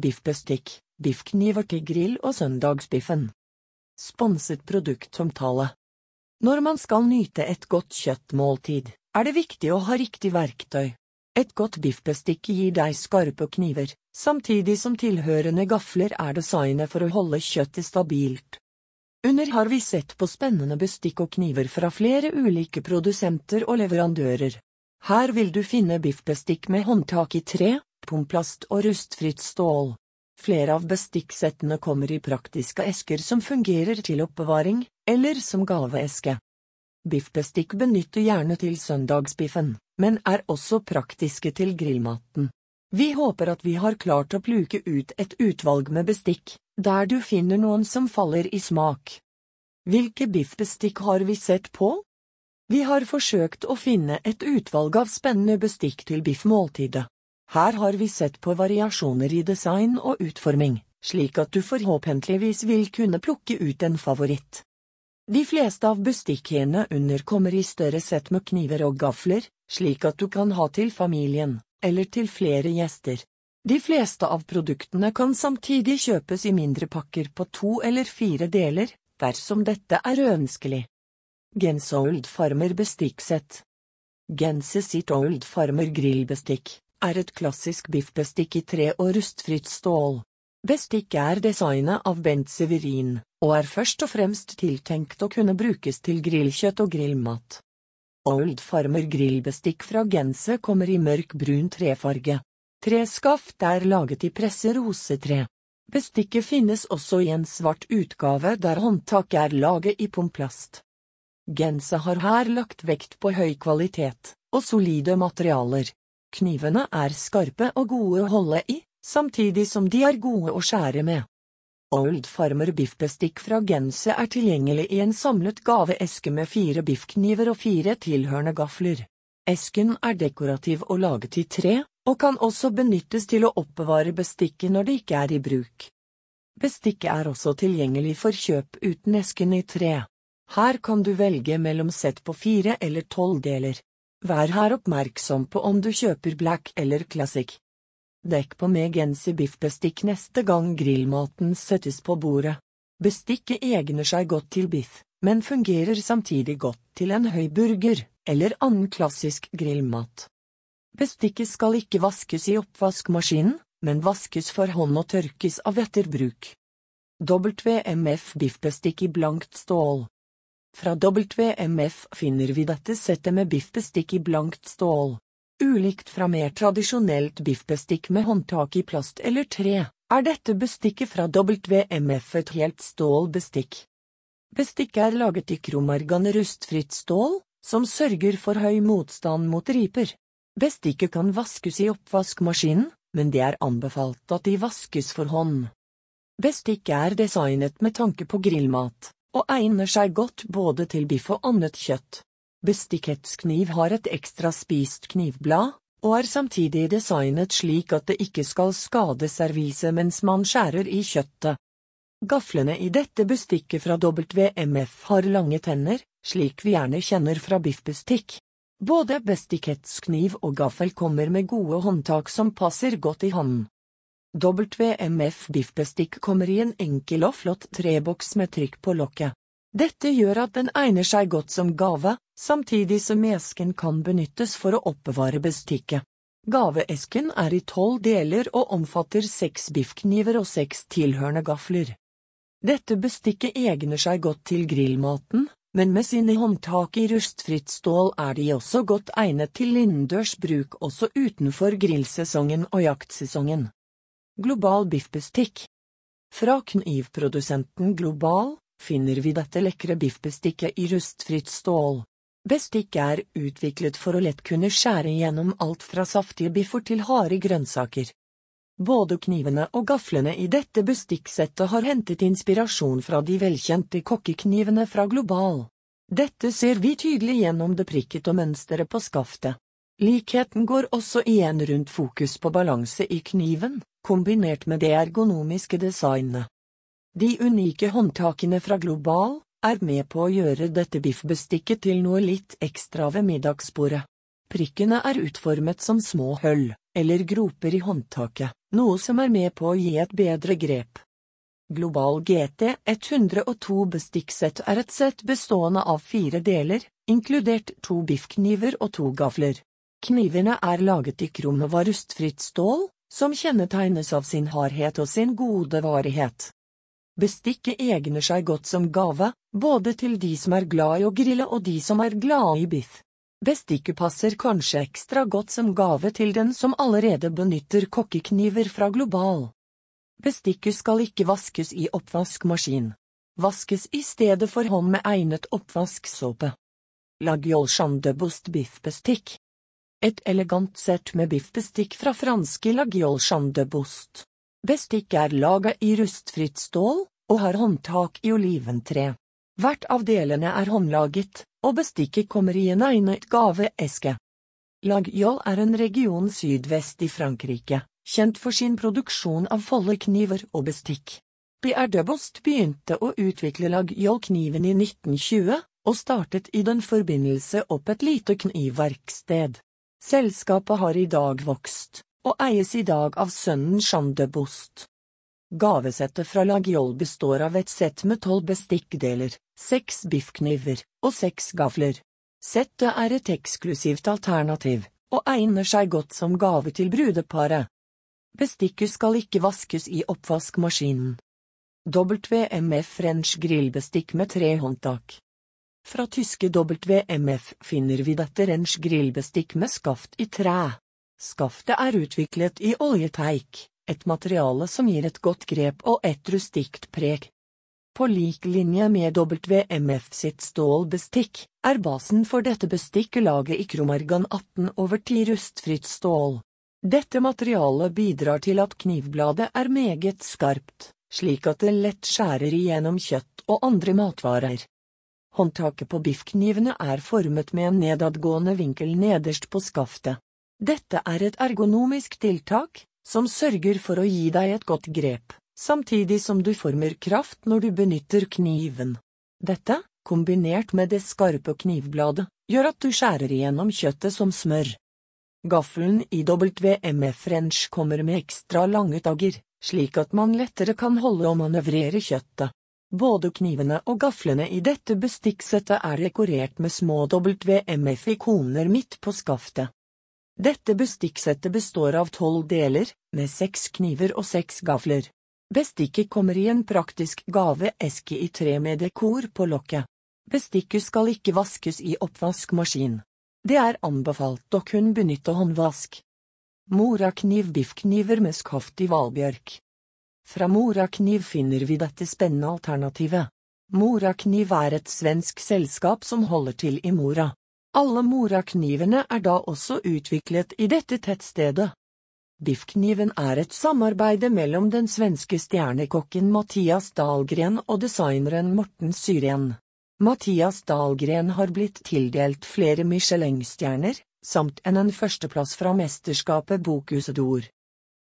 Biffbestikk, biffkniver til grill og søndagsbiffen. Sponset produktomtale. Når man skal nyte et godt kjøttmåltid, er det viktig å ha riktig verktøy. Et godt biffbestikk gir deg skarpe kniver, samtidig som tilhørende gafler er designet for å holde kjøttet stabilt. Under har vi sett på spennende bestikk og kniver fra flere ulike produsenter og leverandører. Her vil du finne biffbestikk med håndtak i tre, pomplast og rustfritt stål. Flere av bestikksettene kommer i praktiske esker som fungerer til oppbevaring, eller som gaveeske. Biffbestikk benytter gjerne til søndagsbiffen, men er også praktiske til grillmaten. Vi håper at vi har klart å pluke ut et utvalg med bestikk, der du finner noen som faller i smak. Hvilke biffbestikk har vi sett på? Vi har forsøkt å finne et utvalg av spennende bestikk til biffmåltidet. Her har vi sett på variasjoner i design og utforming, slik at du forhåpentligvis vil kunne plukke ut en favoritt. De fleste av bestikkene under kommer i større sett med kniver og gafler, slik at du kan ha til familien, eller til flere gjester. De fleste av produktene kan samtidig kjøpes i mindre pakker på to eller fire deler, dersom dette er ønskelig. Gensold Farmer bestikksett Gense sitt Old Farmer grillbestikk er et klassisk biffbestikk i tre og rustfritt stål. Bestikket er designet av Bent Severin, og er først og fremst tiltenkt å kunne brukes til grillkjøtt og grillmat. Old Farmer grillbestikk fra Gense kommer i mørk brun trefarge. Treskaft er laget i presse rosetre. Bestikket finnes også i en svart utgave der håndtaket er laget i pomplast. Gense har her lagt vekt på høy kvalitet og solide materialer. Knivene er skarpe og gode å holde i, samtidig som de er gode å skjære med. Old Farmer biffbestikk fra Gense er tilgjengelig i en samlet gaveeske med fire biffkniver og fire tilhørende gafler. Esken er dekorativ og laget i tre, og kan også benyttes til å oppbevare bestikket når det ikke er i bruk. Bestikket er også tilgjengelig for kjøp uten esken i tre. Her kan du velge mellom sett på fire eller tolv deler. Vær her oppmerksom på om du kjøper black eller classic. Dekk på med gensi biffbestikk neste gang grillmaten settes på bordet. Bestikket egner seg godt til biff, men fungerer samtidig godt til en høy burger eller annen klassisk grillmat. Bestikket skal ikke vaskes i oppvaskmaskinen, men vaskes for hånd og tørkes av etter bruk. WMF biffbestikk i blankt stål. Fra WMF finner vi dette settet med biffbestikk i blankt stål. Ulikt fra mer tradisjonelt biffbestikk med håndtak i plast eller tre, er dette bestikket fra WMF et helt stålbestikk. Bestikket er laget i kromargan rustfritt stål, som sørger for høy motstand mot riper. Bestikket kan vaskes i oppvaskmaskinen, men det er anbefalt at de vaskes for hånd. Bestikket er designet med tanke på grillmat og egner seg godt både til biff og annet kjøtt. Bestikkhetskniv har et ekstra spist knivblad, og er samtidig designet slik at det ikke skal skade serviset mens man skjærer i kjøttet. Gaflene i dette bestikket fra WMF har lange tenner, slik vi gjerne kjenner fra biffbestikk. Både bestikkhetskniv og gaffel kommer med gode håndtak som passer godt i hånden. WMF biffbestikk kommer i en enkel og flott treboks med trykk på lokket. Dette gjør at den egner seg godt som gave, samtidig som esken kan benyttes for å oppbevare bestikket. Gaveesken er i tolv deler og omfatter seks biffkniver og seks tilhørende gafler. Dette bestikket egner seg godt til grillmaten, men med sine håndtak i rustfritt stål er de også godt egnet til innendørs bruk også utenfor grillsesongen og jaktsesongen. Global biffbestikk Fra knivprodusenten Global finner vi dette lekre biffbestikket i rustfritt stål. Bestikk er utviklet for å lett kunne skjære gjennom alt fra saftige biffer til harde grønnsaker. Både knivene og gaflene i dette bestikksettet har hentet inspirasjon fra de velkjente kokkeknivene fra Global. Dette ser vi tydelig gjennom det prikket og mønsteret på skaftet. Likheten går også igjen rundt fokus på balanse i kniven, kombinert med det ergonomiske designet. De unike håndtakene fra Global er med på å gjøre dette biffbestikket til noe litt ekstra ved middagsbordet. Prikkene er utformet som små høll, eller groper i håndtaket, noe som er med på å gi et bedre grep. Global GT 102 bestikksett er et sett bestående av fire deler, inkludert to biffkniver og to gafler. Knivene er laget i krom og rustfritt stål, som kjennetegnes av sin hardhet og sin gode varighet. Bestikket egner seg godt som gave, både til de som er glad i å grille og de som er glad i biff. Bestikket passer kanskje ekstra godt som gave til den som allerede benytter kokkekniver fra Global. Bestikket skal ikke vaskes i oppvaskmaskin. Vaskes i stedet for hånd med egnet oppvasksåpe. Lagiol Chandebost biffbestikk. Et elegant sett med biffbestikk fra franske Lagiol Chandebost. Bestikk er laget i rustfritt stål, og har håndtak i oliventre. Hvert av delene er håndlaget, og bestikket kommer i en egnet gaveeske. Lagiol er en region sydvest i Frankrike kjent for sin produksjon av foldekniver og bestikk. Pierre de Bost begynte å utvikle lagjolkniven i 1920, og startet i den forbindelse opp et lite knivverksted. Selskapet har i dag vokst, og eies i dag av sønnen Jean de Bost. Gavesettet fra Lagiol består av et sett med tolv bestikkdeler, seks biffkniver og seks gafler. Settet er et eksklusivt alternativ, og egner seg godt som gave til brudeparet. Bestikket skal ikke vaskes i oppvaskmaskinen. WMF French grillbestikk med trehåndtak. Fra tyske WMF finner vi dette Rench grillbestikk med skaft i tre. Skaftet er utviklet i oljeteik, et materiale som gir et godt grep og et rustikt preg. På lik linje med WMF sitt stålbestikk, er basen for dette bestikket laget i kromargan 18 over 10 rustfritt stål. Dette materialet bidrar til at knivbladet er meget skarpt, slik at det lett skjærer igjennom kjøtt og andre matvarer. Håndtaket på biffknivene er formet med en nedadgående vinkel nederst på skaftet. Dette er et ergonomisk tiltak, som sørger for å gi deg et godt grep, samtidig som du former kraft når du benytter kniven. Dette, kombinert med det skarpe knivbladet, gjør at du skjærer igjennom kjøttet som smør. Gaffelen i WMF French kommer med ekstra lange tagger, slik at man lettere kan holde og manøvrere kjøttet. Både knivene og gaflene i dette bestikksettet er dekorert med små WMF-ikoner midt på skaftet. Dette bestikksettet består av tolv deler, med seks kniver og seks gafler. Bestikket kommer i en praktisk gaveeske i tre med dekor på lokket. Bestikket skal ikke vaskes i oppvaskmaskin. Det er anbefalt å kun benytte håndvask. Morakniv biffkniver med skaft i valbjørk. Fra Morakniv finner vi dette spennende alternativet. Morakniv er et svensk selskap som holder til i Mora. Alle Moraknivene er da også utviklet i dette tettstedet. Biffkniven er et samarbeide mellom den svenske stjernekokken Mathias Dahlgren og designeren Morten Syrien. Mathias Dahlgren har blitt tildelt flere Michelin-stjerner, samt en en førsteplass fra mesterskapet Bocuse d'Or.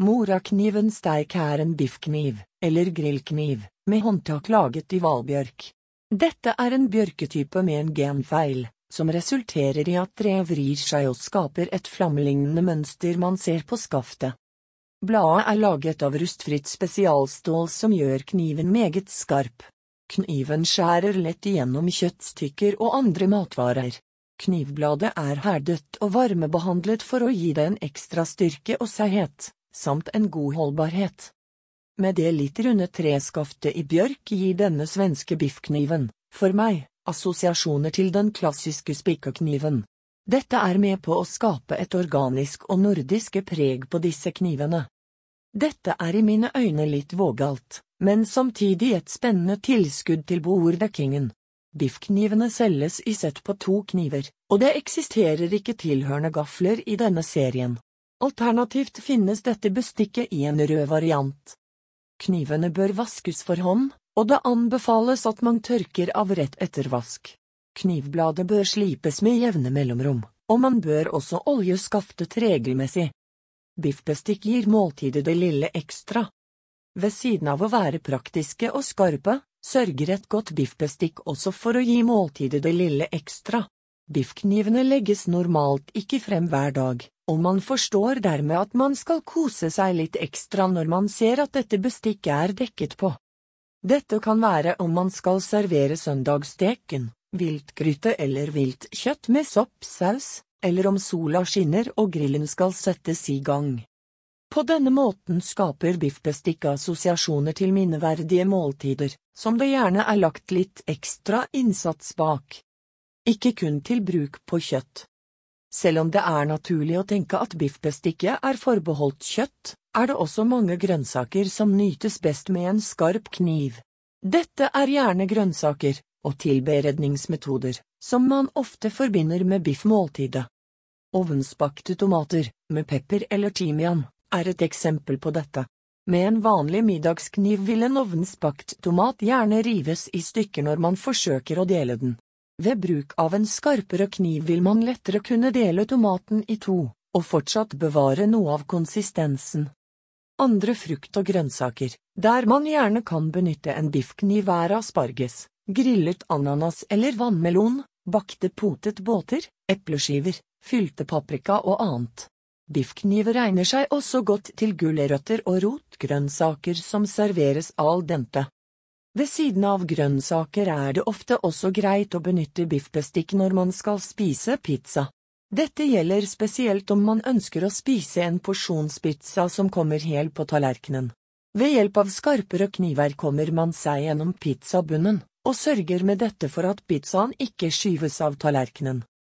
Morakniven steik er en biffkniv, eller grillkniv, med håndtak laget i valbjørk. Dette er en bjørketype med en genfeil, som resulterer i at treet vrir seg og skaper et flammelignende mønster man ser på skaftet. Bladet er laget av rustfritt spesialstål som gjør kniven meget skarp. Kniven skjærer lett igjennom kjøttstykker og andre matvarer. Knivbladet er herdet og varmebehandlet for å gi det en ekstra styrke og seighet, samt en god holdbarhet. Med det litt runde treskaftet i bjørk gir denne svenske biffkniven, for meg, assosiasjoner til den klassiske spikkekniven. Dette er med på å skape et organisk og nordiske preg på disse knivene. Dette er i mine øyne litt vågalt, men samtidig et spennende tilskudd til borddekkingen. Biffknivene selges i sett på to kniver, og det eksisterer ikke tilhørende gafler i denne serien. Alternativt finnes dette bestikket i en rød variant. Knivene bør vaskes for hånd, og det anbefales at man tørker av rett etter vask. Knivbladet bør slipes med jevne mellomrom, og man bør også olje skaftet regelmessig. Biffbestikk gir måltidet det lille ekstra, ved siden av å være praktiske og skarpe, sørger et godt biffbestikk også for å gi måltidet det lille ekstra. Biffknivene legges normalt ikke frem hver dag, og man forstår dermed at man skal kose seg litt ekstra når man ser at dette bestikket er dekket på. Dette kan være om man skal servere søndagssteken, viltgryte eller viltkjøtt med soppsaus, eller om sola skinner og grillen skal settes i gang. På denne måten skaper biffbestikk assosiasjoner til minneverdige måltider, som det gjerne er lagt litt ekstra innsats bak. Ikke kun til bruk på kjøtt. Selv om det er naturlig å tenke at biffbestikket er forbeholdt kjøtt, er det også mange grønnsaker som nytes best med en skarp kniv. Dette er gjerne grønnsaker og tilberedningsmetoder som man ofte forbinder med biffmåltidet. Ovnsbakte tomater med pepper eller timian er et eksempel på dette. Med en vanlig middagskniv vil en ovnsbakt tomat gjerne rives i stykker når man forsøker å dele den. Ved bruk av en skarpere kniv vil man lettere kunne dele tomaten i to, og fortsatt bevare noe av konsistensen. Andre frukt og grønnsaker, der man gjerne kan benytte en biffkniv er asparges, grillet ananas eller vannmelon, bakte potet båter, epleskiver, fylte paprika og annet. Biffkniver regner seg også godt til gulrøtter og rotgrønnsaker som serveres al dente. Ved siden av grønnsaker er det ofte også greit å benytte biffbestikk når man skal spise pizza. Dette gjelder spesielt om man ønsker å spise en porsjonspizza som kommer hel på tallerkenen. Ved hjelp av skarpere kniver kommer man seg gjennom pizzabunnen, og sørger med dette for at pizzaen ikke skyves av tallerkenen.